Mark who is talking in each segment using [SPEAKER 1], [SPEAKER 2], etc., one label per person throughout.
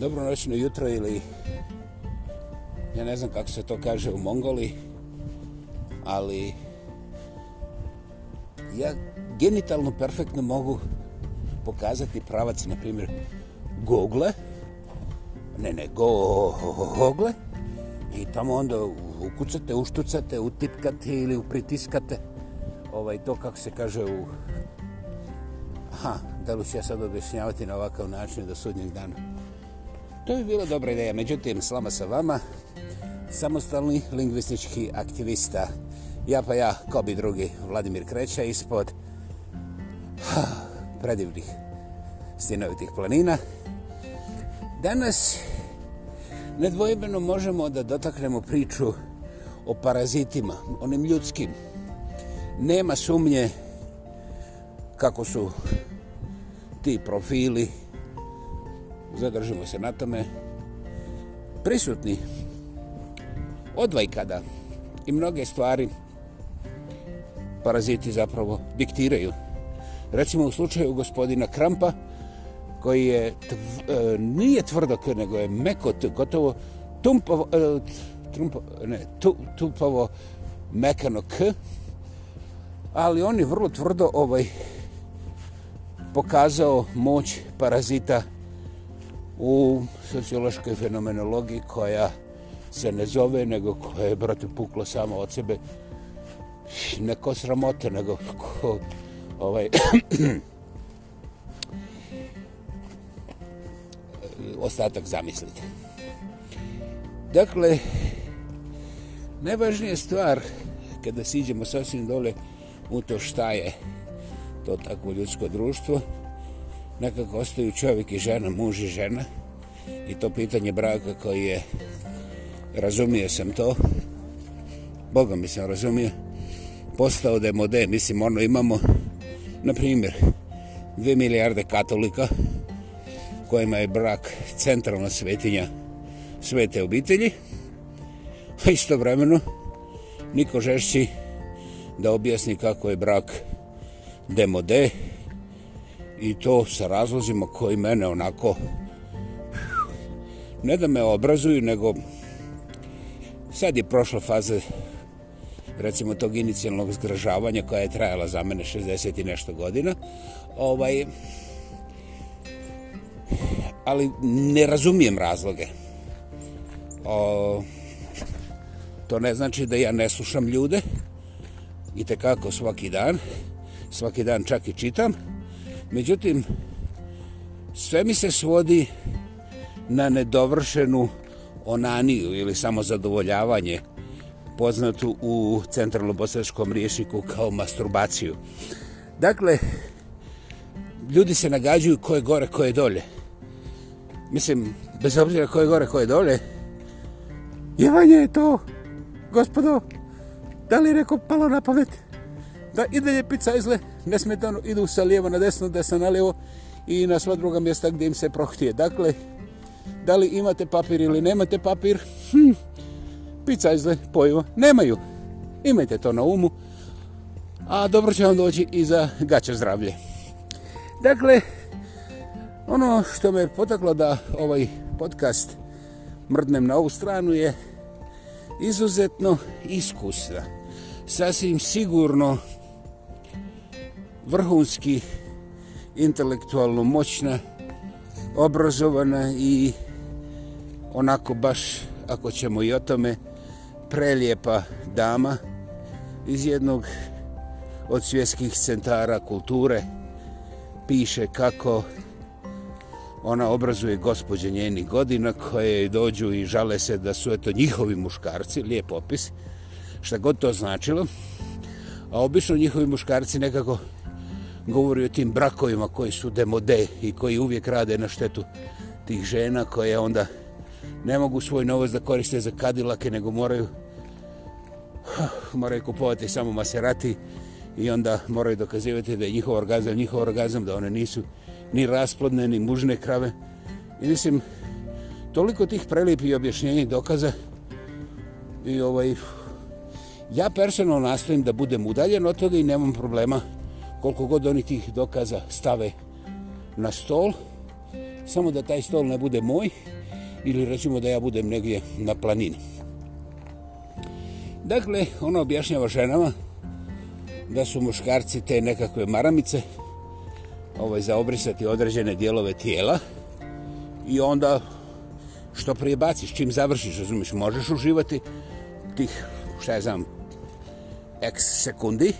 [SPEAKER 1] dobro noćno jutro ili ja ne znam kako se to kaže u Mongoli, ali ja genitalno perfektno mogu pokazati pravac, na primjer, Google, ne ne, Google, i tamo onda ukucate, uštucate, utipkate ili upritiskate ovaj, to kako se kaže u... Aha, da li ću ja sad objašnjavati na ovakav način do sudnjeg dana? To bi bila dobra ideja. Međutim, slama sa vama, samostalni lingvistički aktivista. Ja pa ja, ko bi drugi, Vladimir Kreća ispod ha, predivnih stinovitih planina. Danas nedvojbeno možemo da dotaknemo priču o parazitima, onim ljudskim. Nema sumnje kako su ti profili zadržimo se na tome, prisutni odvajkada i mnoge stvari paraziti zapravo diktiraju. Recimo u slučaju gospodina Krampa, koji je tv, e, nije tvrdok, nego je meko, gotovo tumpovo, e, trumpo, ne, tu, tupovo mekano k, ali on je vrlo tvrdo ovaj pokazao moć parazita parazita u sociološkoj fenomenologiji koja se ne zove, nego koja je, brate, pukla samo od sebe neko sramote, nego ko, ovaj, ostatak zamislite. Dakle, najvažnija stvar kada siđemo sasvim dole u to šta je to tako ljudsko društvo, nekako ostaju čovjek i žena, muž i žena. I to pitanje braka koji je, razumio sam to, Boga mi sam razumio, postao da je mode, mislim, ono imamo, na primjer, 2 milijarde katolika, kojima je brak centralna svetinja svete obitelji, a istovremeno niko žešći da objasni kako je brak demode, de, i to sa razlozima koji mene onako ne da me obrazuju, nego sad je prošla faza recimo tog inicijalnog zgražavanja koja je trajala za mene 60 i nešto godina. Ovaj, ali ne razumijem razloge. O, to ne znači da ja ne slušam ljude i tekako svaki dan, svaki dan čak i čitam, Međutim, sve mi se svodi na nedovršenu onaniju ili samo zadovoljavanje poznatu u centralno-bosanskom riješniku kao masturbaciju. Dakle, ljudi se nagađuju ko je gore, ko je dolje. Mislim, bez obzira ko je gore, ko je dolje, jevanje je to, gospodo, da li je neko palo na pamet? da i dalje pica izle, nesmetano idu sa lijevo na desno, desno na lijevo i na sva druga mjesta gdje im se prohtije. Dakle, da li imate papir ili nemate papir, hm, pica izle, pojivo, nemaju. Imajte to na umu, a dobro će vam doći i za gaće zdravlje. Dakle, ono što me potaklo da ovaj podcast mrdnem na ovu stranu je izuzetno iskusa. Sasvim sigurno vrhunski, intelektualno moćna, obrazovana i onako baš, ako ćemo i o tome, prelijepa dama iz jednog od svjetskih centara kulture piše kako ona obrazuje gospođe njenih godina koje dođu i žale se da su eto njihovi muškarci, lijep opis, šta god to značilo, a obično njihovi muškarci nekako govori o tim brakovima koji su demode i koji uvijek rade na štetu tih žena koje onda ne mogu svoj novac da koriste za kadilake, nego moraju moraju kupovati samo maserati i onda moraju dokazivati da je njihov orgazam njihov orgazam, da one nisu ni rasplodne, ni mužne krave. I mislim, toliko tih prelipi i objašnjenja dokaza i ovaj... Ja personalno nastavim da budem udaljen od toga i nemam problema koliko god oni tih dokaza stave na stol, samo da taj stol ne bude moj ili recimo da ja budem negdje na planini. Dakle, ona objašnjava ženama da su muškarci te nekakve maramice ovaj, za obrisati određene dijelove tijela i onda što prije baciš, čim završiš, razumiješ, možeš uživati tih, šta ja znam, x sekundi,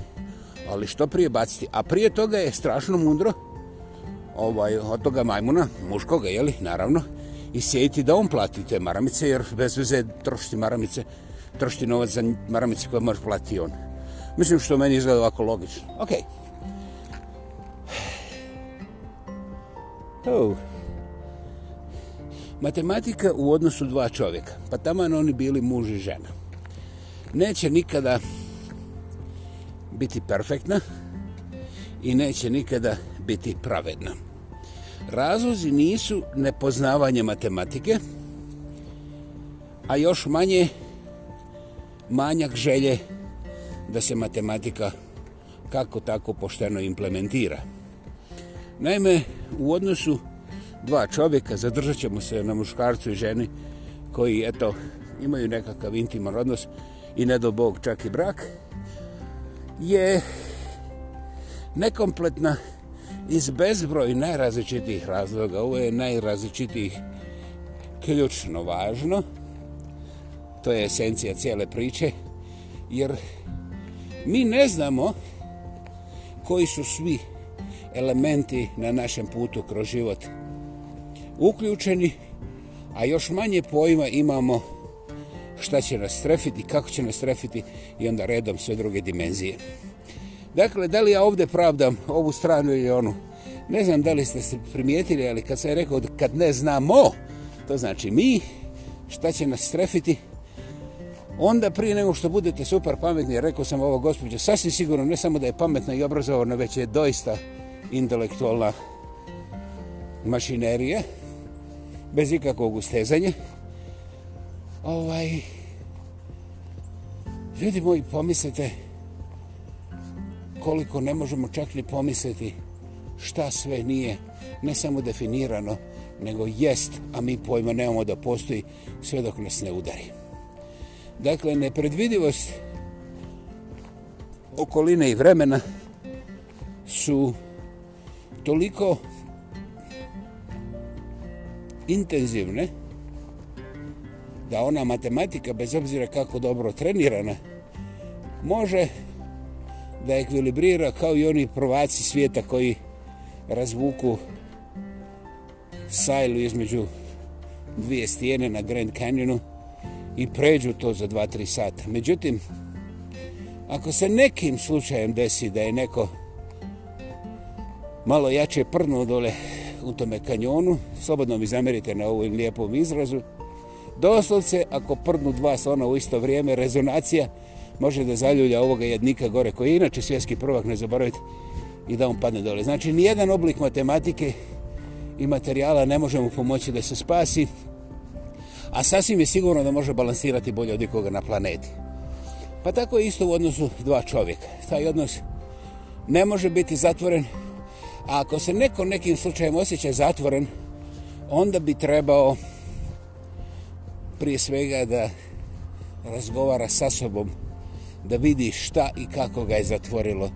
[SPEAKER 1] ali što prije baciti. A prije toga je strašno mundro ovaj, od toga majmuna, muškoga, jeli, naravno, i sjediti da on plati te maramice, jer bez veze trošiti maramice, trošiti novac za maramice koje može platiti on. Mislim što meni izgleda ovako logično. Ok. Oh. Matematika u odnosu dva čovjeka. Pa taman oni bili muž i žena. Neće nikada biti perfektna i neće nikada biti pravedna. Razlozi nisu nepoznavanje matematike, a još manje manjak želje da se matematika kako tako pošteno implementira. Naime, u odnosu dva čovjeka, zadržat ćemo se na muškarcu i ženi koji eto, imaju nekakav intiman odnos i ne do Bog čak i brak, je nekompletna iz bezbroj najrazličitih razloga. Ovo je najrazličitih ključno važno. To je esencija cijele priče. Jer mi ne znamo koji su svi elementi na našem putu kroz život uključeni, a još manje pojma imamo uključeni šta će nas strefiti, kako će nas strefiti i onda redom sve druge dimenzije. Dakle, da li ja ovdje pravdam ovu stranu ili onu? Ne znam da li ste se primijetili, ali kad sam rekao kad ne znamo, to znači mi, šta će nas strefiti, onda prije nego što budete super pametni, rekao sam ovo gospođo, sasvim sigurno ne samo da je pametna i obrazovana, već je doista intelektualna mašinerija, bez ikakvog ustezanja ovaj, ljudi moji, pomislite koliko ne možemo čak ni pomisliti šta sve nije, ne samo definirano, nego jest, a mi pojma nemamo da postoji sve dok nas ne udari. Dakle, nepredvidivost okoline i vremena su toliko intenzivne, da ona matematika, bez obzira kako dobro trenirana, može da ekvilibrira kao i oni prvaci svijeta koji razvuku sajlu između dvije stijene na Grand Canyonu i pređu to za 2-3 sata. Međutim, ako se nekim slučajem desi da je neko malo jače prnuo dole u tome kanjonu, slobodno mi zamerite na ovom lijepom izrazu, Doslovce, ako prdnu dva slona u isto vrijeme, rezonacija može da zaljulja ovoga jednika gore, koji je inače svjetski prvak, ne zaboravite, i da on padne dole. Znači, nijedan oblik matematike i materijala ne može mu pomoći da se spasi, a sasvim je sigurno da može balansirati bolje od ikoga na planeti. Pa tako je isto u odnosu dva čovjeka. Taj odnos ne može biti zatvoren, a ako se neko nekim slučajem osjeća zatvoren, onda bi trebao prije svega da razgovara sa sobom, da vidi šta i kako ga je zatvorilo,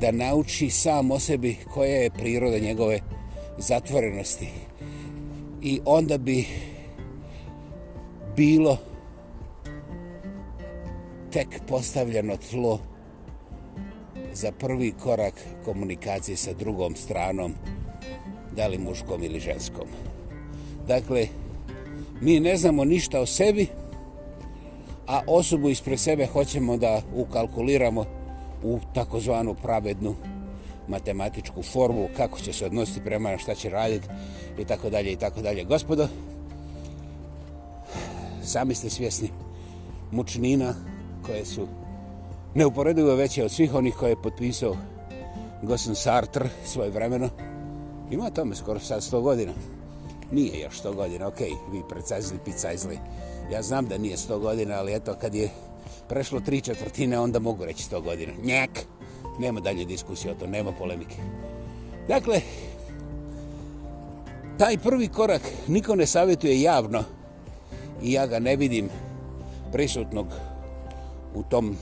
[SPEAKER 1] da nauči sam o sebi koja je priroda njegove zatvorenosti. I onda bi bilo tek postavljeno tlo za prvi korak komunikacije sa drugom stranom, da li muškom ili ženskom. Dakle, mi ne znamo ništa o sebi, a osobu ispred sebe hoćemo da ukalkuliramo u takozvanu pravednu matematičku formu, kako će se odnositi prema šta će raditi i tako dalje i tako dalje. Gospodo, sami ste svjesni mučnina koje su neuporedivo veće od svih onih koje je potpisao Gosen Sartre svoje vremeno. Ima tome skoro sad 100 godina nije još 100 godina, ok, vi precezli, picajzli. Ja znam da nije 100 godina, ali eto, kad je prešlo tri četvrtine, onda mogu reći 100 godina. Njek! Nema dalje diskusije o to, nema polemike. Dakle, taj prvi korak niko ne savjetuje javno i ja ga ne vidim prisutnog u tom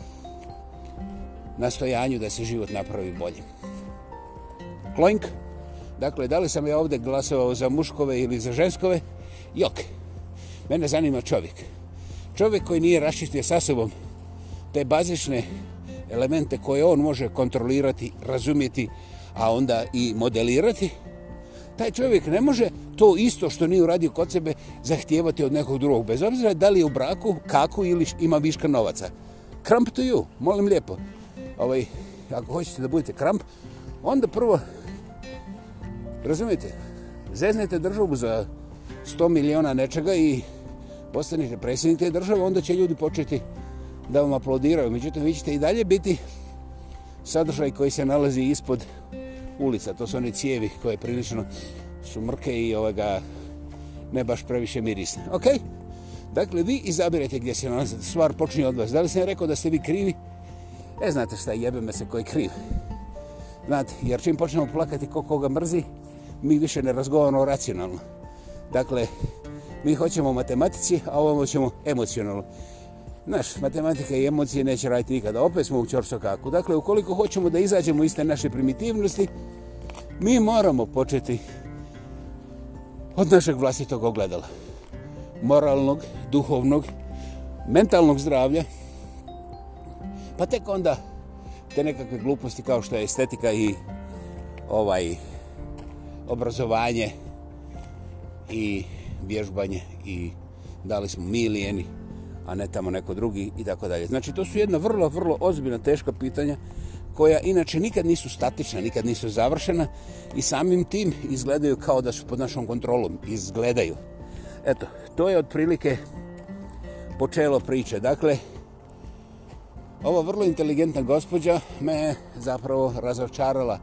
[SPEAKER 1] nastojanju da se život napravi bolje. Kloink! Kloink! Dakle, da li sam ja ovdje glasovao za muškove ili za ženskove? Jok. Mene zanima čovjek. Čovjek koji nije raščistio sa sobom te bazične elemente koje on može kontrolirati, razumjeti, a onda i modelirati, taj čovjek ne može to isto što nije uradio kod sebe zahtijevati od nekog drugog, bez obzira da li je u braku, kako ili ima viška novaca. Kramp to you, molim lijepo. Ovaj, ako hoćete da budete kramp, onda prvo Razumite, zeznete državu za 100 miliona nečega i postanete predsjednik te države, onda će ljudi početi da vam aplodiraju. Međutim, vi ćete i dalje biti sadržaj koji se nalazi ispod ulica. To su one cijevi koje prilično su mrke i ovoga ne baš previše mirisne. Ok? Dakle, vi izabirajte gdje se nalazi. Stvar počinje od vas. Da li sam rekao da ste vi krivi? E, znate šta, jebe me se koji je kriv. Znate, jer čim počnemo plakati ko koga mrzi, mi više ne razgovaramo racionalno. Dakle, mi hoćemo matematici, a ovo ćemo emocionalno. Znaš, matematika i emocije neće raditi nikada. Opet smo u čorsokaku. Dakle, ukoliko hoćemo da izađemo iz te naše primitivnosti, mi moramo početi od našeg vlastitog ogledala. Moralnog, duhovnog, mentalnog zdravlja. Pa tek onda te nekakve gluposti kao što je estetika i ovaj obrazovanje i vježbanje i da li smo mi lijeni, a ne tamo neko drugi i tako dalje. Znači, to su jedna vrlo, vrlo ozbiljna, teška pitanja koja inače nikad nisu statična, nikad nisu završena i samim tim izgledaju kao da su pod našom kontrolom. Izgledaju. Eto, to je otprilike počelo priče. Dakle, ova vrlo inteligentna gospođa me zapravo razočarala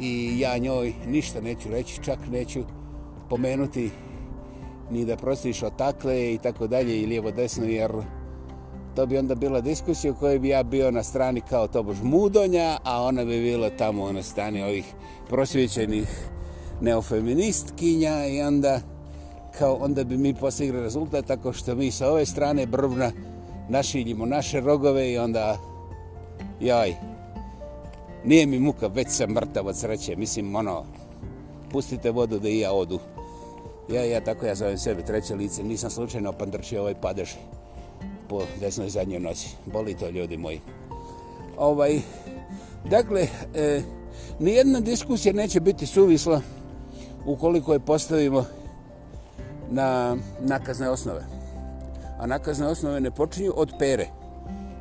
[SPEAKER 1] i ja njoj ništa neću reći, čak neću pomenuti ni da prostiš otakle i tako dalje i lijevo desno, jer to bi onda bila diskusija u kojoj bi ja bio na strani kao tobož mudonja, a ona bi bila tamo na strani ovih prosvjećenih neofeministkinja i onda kao onda bi mi postigli rezultat tako što mi sa ove strane brvna našiljimo naše rogove i onda jaj, nije mi muka, već sam mrtav od sreće, mislim, ono, pustite vodu da i ja odu. Ja, ja, tako ja zovem sebe, treće lice, nisam slučajno pandrčio ovaj padež po desnoj zadnjoj noci. Boli to, ljudi moji. Ovaj, dakle, e, nijedna diskusija neće biti suvisla ukoliko je postavimo na nakazne osnove. A nakazne osnove ne počinju od pere,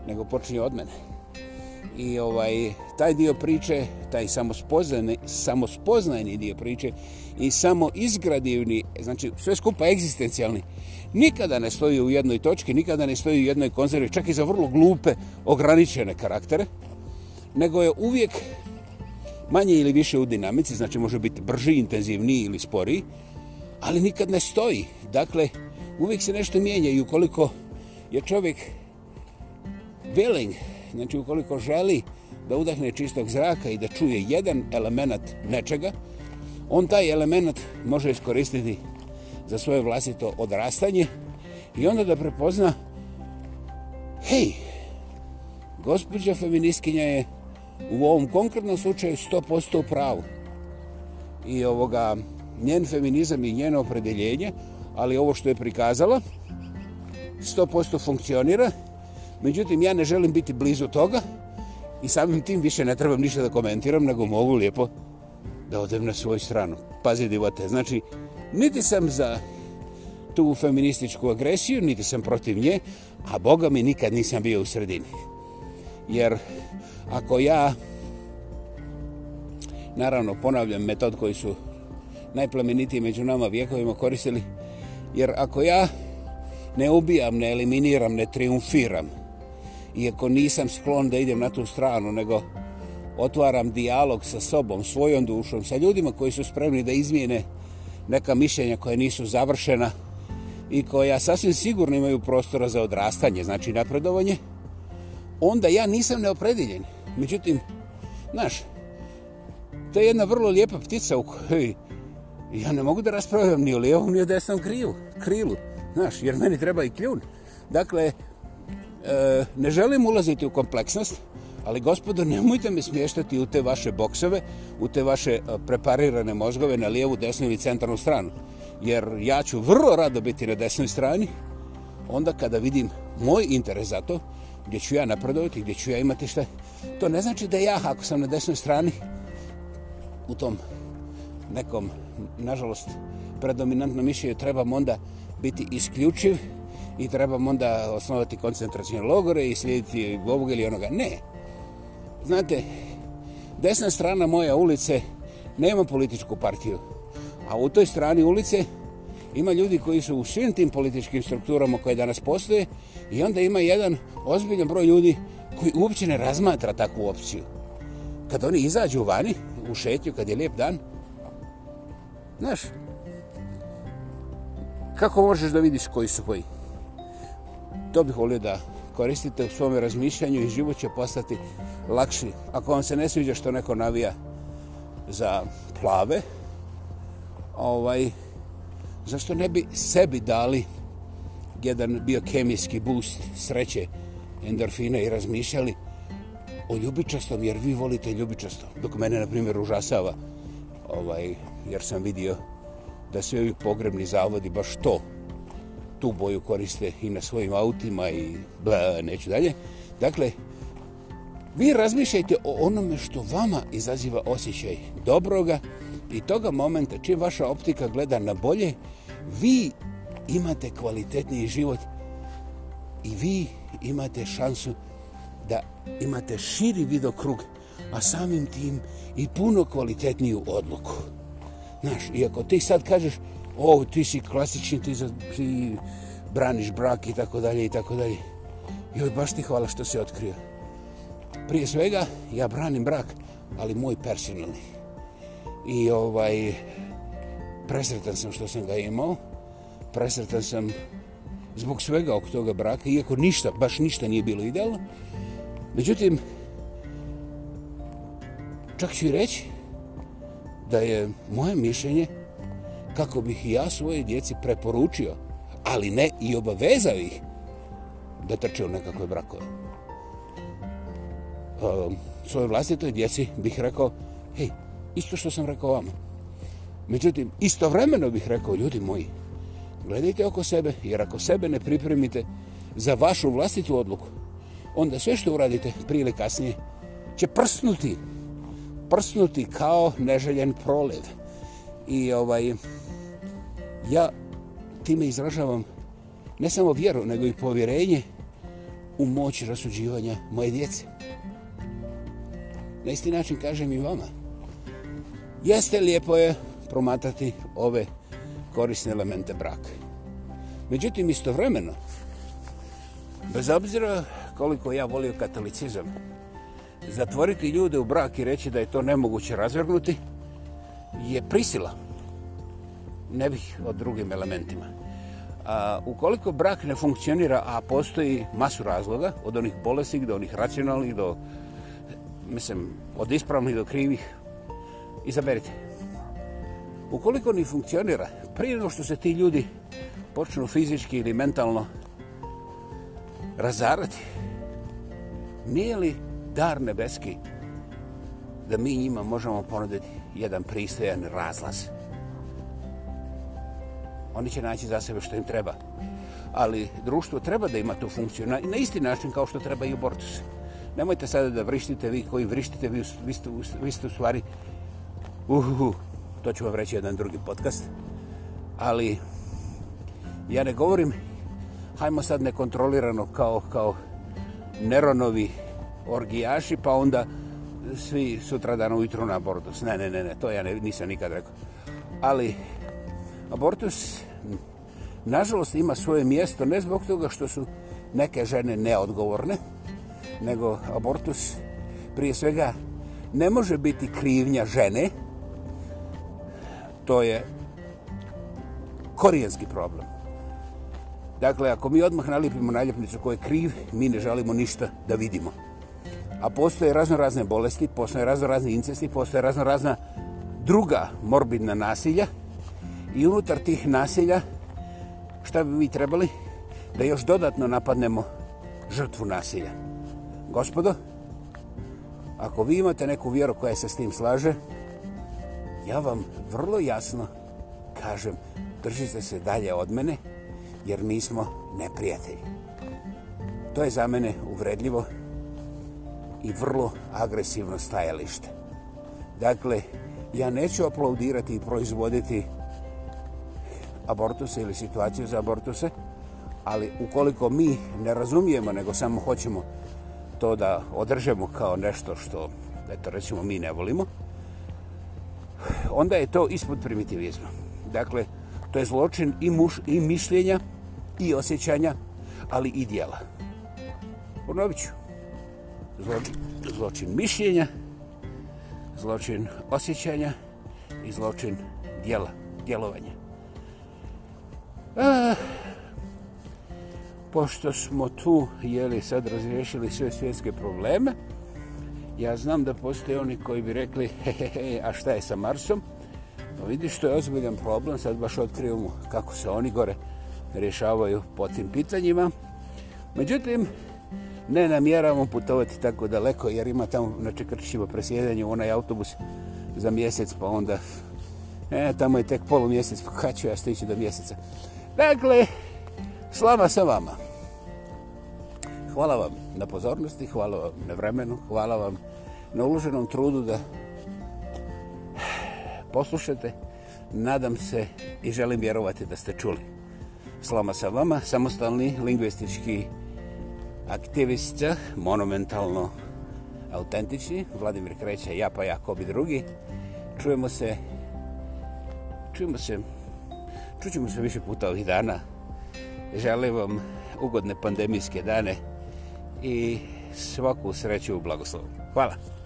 [SPEAKER 1] nego počinju od mene i ovaj taj dio priče, taj samospoznajni, samospoznajni dio priče i samo izgradivni, znači sve skupa egzistencijalni, nikada ne stoji u jednoj točki, nikada ne stoji u jednoj konzervi, čak i za vrlo glupe, ograničene karaktere, nego je uvijek manje ili više u dinamici, znači može biti brži, intenzivniji ili sporiji, ali nikad ne stoji. Dakle, uvijek se nešto mijenja i ukoliko je čovjek willing Znači, ukoliko želi da udahne čistog zraka i da čuje jedan element nečega, on taj element može iskoristiti za svoje vlastito odrastanje i onda da prepozna hej, gospođa feministkinja je u ovom konkretnom slučaju 100% u pravu. I ovoga, njen feminizam i njeno opredeljenje, ali ovo što je prikazala, 100% funkcionira i Međutim, ja ne želim biti blizu toga i samim tim više ne trebam ništa da komentiram, nego mogu lijepo da odem na svoju stranu. Pazi, divote, znači, niti sam za tu feminističku agresiju, niti sam protiv nje, a Boga mi nikad nisam bio u sredini. Jer ako ja, naravno, ponavljam metod koji su najplemenitiji među nama vjekovima koristili, jer ako ja ne ubijam, ne eliminiram, ne triumfiram, iako nisam sklon da idem na tu stranu, nego otvaram dijalog sa sobom, svojom dušom, sa ljudima koji su spremni da izmijene neka mišljenja koja nisu završena i koja sasvim sigurno imaju prostora za odrastanje, znači napredovanje, onda ja nisam neoprediljen. Međutim, znaš, to je jedna vrlo lijepa ptica u kojoj ja ne mogu da raspravljam ni o lijevom, ni o desnom krilu, krilu, znaš, jer meni treba i kljun. Dakle, E, ne želim ulaziti u kompleksnost, ali gospodo, nemojte me smještati u te vaše boksove, u te vaše e, preparirane mozgove na lijevu, desnu i centralnu stranu. Jer ja ću vrlo rado biti na desnoj strani, onda kada vidim moj interes za to, gdje ću ja napredovati, gdje ću ja imati šta. To ne znači da ja, ako sam na desnoj strani, u tom nekom, nažalost, predominantnom mišljenju, trebam onda biti isključiv, i trebam onda osnovati koncentračne logore i slijediti ovog ili onoga. Ne. Znate, desna strana moje ulice nema političku partiju, a u toj strani ulice ima ljudi koji su u svim tim političkim strukturama koje danas postoje i onda ima jedan ozbiljan broj ljudi koji uopće ne razmatra takvu opciju. Kad oni izađu vani, u šetnju, kad je lijep dan, znaš, kako možeš da vidiš koji su koji? to bih volio da koristite u svome razmišljanju i život će postati lakši. Ako vam se ne sviđa što neko navija za plave, ovaj, zašto ne bi sebi dali jedan biokemijski boost sreće, endorfina i razmišljali o ljubičastom, jer vi volite ljubičastom. Dok mene, na primjer, užasava, ovaj, jer sam vidio da svi ovi pogrebni zavodi baš to tu boju koriste i na svojim autima i bla, neću dalje. Dakle, vi razmišljajte o onome što vama izaziva osjećaj dobroga i toga momenta čim vaša optika gleda na bolje, vi imate kvalitetniji život i vi imate šansu da imate širi vidokrug, a samim tim i puno kvalitetniju odluku. Znaš, iako ti sad kažeš, o, ti si klasični, ti, za, ti braniš brak i tako dalje i tako dalje. Joj, baš ti hvala što si otkrio. Prije svega, ja branim brak, ali moj personalni. I ovaj, presretan sam što sam ga imao, presretan sam zbog svega oko toga braka, iako ništa, baš ništa nije bilo idealno. Međutim, čak ću i reći da je moje mišljenje kako bih ja svoje djeci preporučio, ali ne i obavezao ih da trče u nekakve brakove. Ehm, svoje vlastitoj djeci bih rekao, hej, isto što sam rekao vama. Međutim, istovremeno bih rekao, ljudi moji, gledajte oko sebe, jer ako sebe ne pripremite za vašu vlastitu odluku, onda sve što uradite prije ili kasnije će prsnuti, prsnuti kao neželjen proliv. I ovaj, ja time izražavam ne samo vjeru, nego i povjerenje u moći rasuđivanja moje djece. Na isti način kažem i vama. Jeste lijepo je promatati ove korisne elemente braka. Međutim, istovremeno, bez obzira koliko ja volio katolicizam, zatvoriti ljude u brak i reći da je to nemoguće razvrgnuti, je prisila ne bih o drugim elementima. A, ukoliko brak ne funkcionira, a postoji masu razloga, od onih bolesnih do onih racionalnih, do, mislim, od ispravnih do krivih, izaberite. Ukoliko ni funkcionira, prije što se ti ljudi počnu fizički ili mentalno razarati, nije li dar nebeski da mi njima možemo ponuditi jedan pristojan razlaz? oni će naći za sebe što im treba. Ali društvo treba da ima tu funkciju na, na isti način kao što treba i abortus. Nemojte sada da vrištite, vi koji vrištite, vi, vi, ste, vi ste u stvari... Uhuhu, to ću vam reći jedan drugi podcast. Ali ja ne govorim, hajmo sad nekontrolirano kao, kao Neronovi orgijaši, pa onda svi sutra dan ujutru na abortus. Ne, ne, ne, ne, to ja ne, nisam nikad rekao. Ali Abortus, nažalost, ima svoje mjesto ne zbog toga što su neke žene neodgovorne, nego abortus prije svega ne može biti krivnja žene, to je korijenski problem. Dakle, ako mi odmah nalipimo naljepnicu koja je kriv, mi ne želimo ništa da vidimo. A postoje razno razne bolesti, postoje razno razne incesti, postoje razno razna druga morbidna nasilja, i unutar tih naselja šta bi vi trebali da još dodatno napadnemo žrtvu nasilja. Gospodo, ako vi imate neku vjeru koja se s tim slaže, ja vam vrlo jasno kažem, držite se dalje od mene, jer mi smo neprijatelji. To je za mene uvredljivo i vrlo agresivno stajalište. Dakle, ja neću aplaudirati i proizvoditi abortuse ili situaciju za abortuse, ali ukoliko mi ne razumijemo, nego samo hoćemo to da održemo kao nešto što, eto, recimo, mi ne volimo, onda je to ispod primitivizma. Dakle, to je zločin i, muš, i mišljenja, i osjećanja, ali i dijela. Ponovit ću. Zločin, zločin mišljenja, zločin osjećanja i zločin dijela, djelovanja. Eh, pošto smo tu jeli sad razriješili sve svjetske probleme ja znam da postoje oni koji bi rekli he, he, he, a šta je sa Marsom pa vidiš to je ozbiljan problem sad baš otkrivam kako se oni gore rješavaju po tim pitanjima međutim ne namjeravamo putovati tako daleko jer ima tamo na znači, čekrčićima presjedanje u onaj autobus za mjesec pa onda e, tamo je tek polu mjesec pa kada ću ja stići do mjeseca Dakle, slava sa vama. Hvala vam na pozornosti, hvala vam na vremenu, hvala vam na uloženom trudu da poslušate. Nadam se i želim vjerovati da ste čuli. Slama sa vama, samostalni lingvistički aktivista, monumentalno autentični, Vladimir Kreća, ja pa ja, ko bi drugi. Čujemo se, čujemo se Čućemo se više puta ovih dana. Želim vam ugodne pandemijske dane i svaku sreću u blagoslovu. Hvala.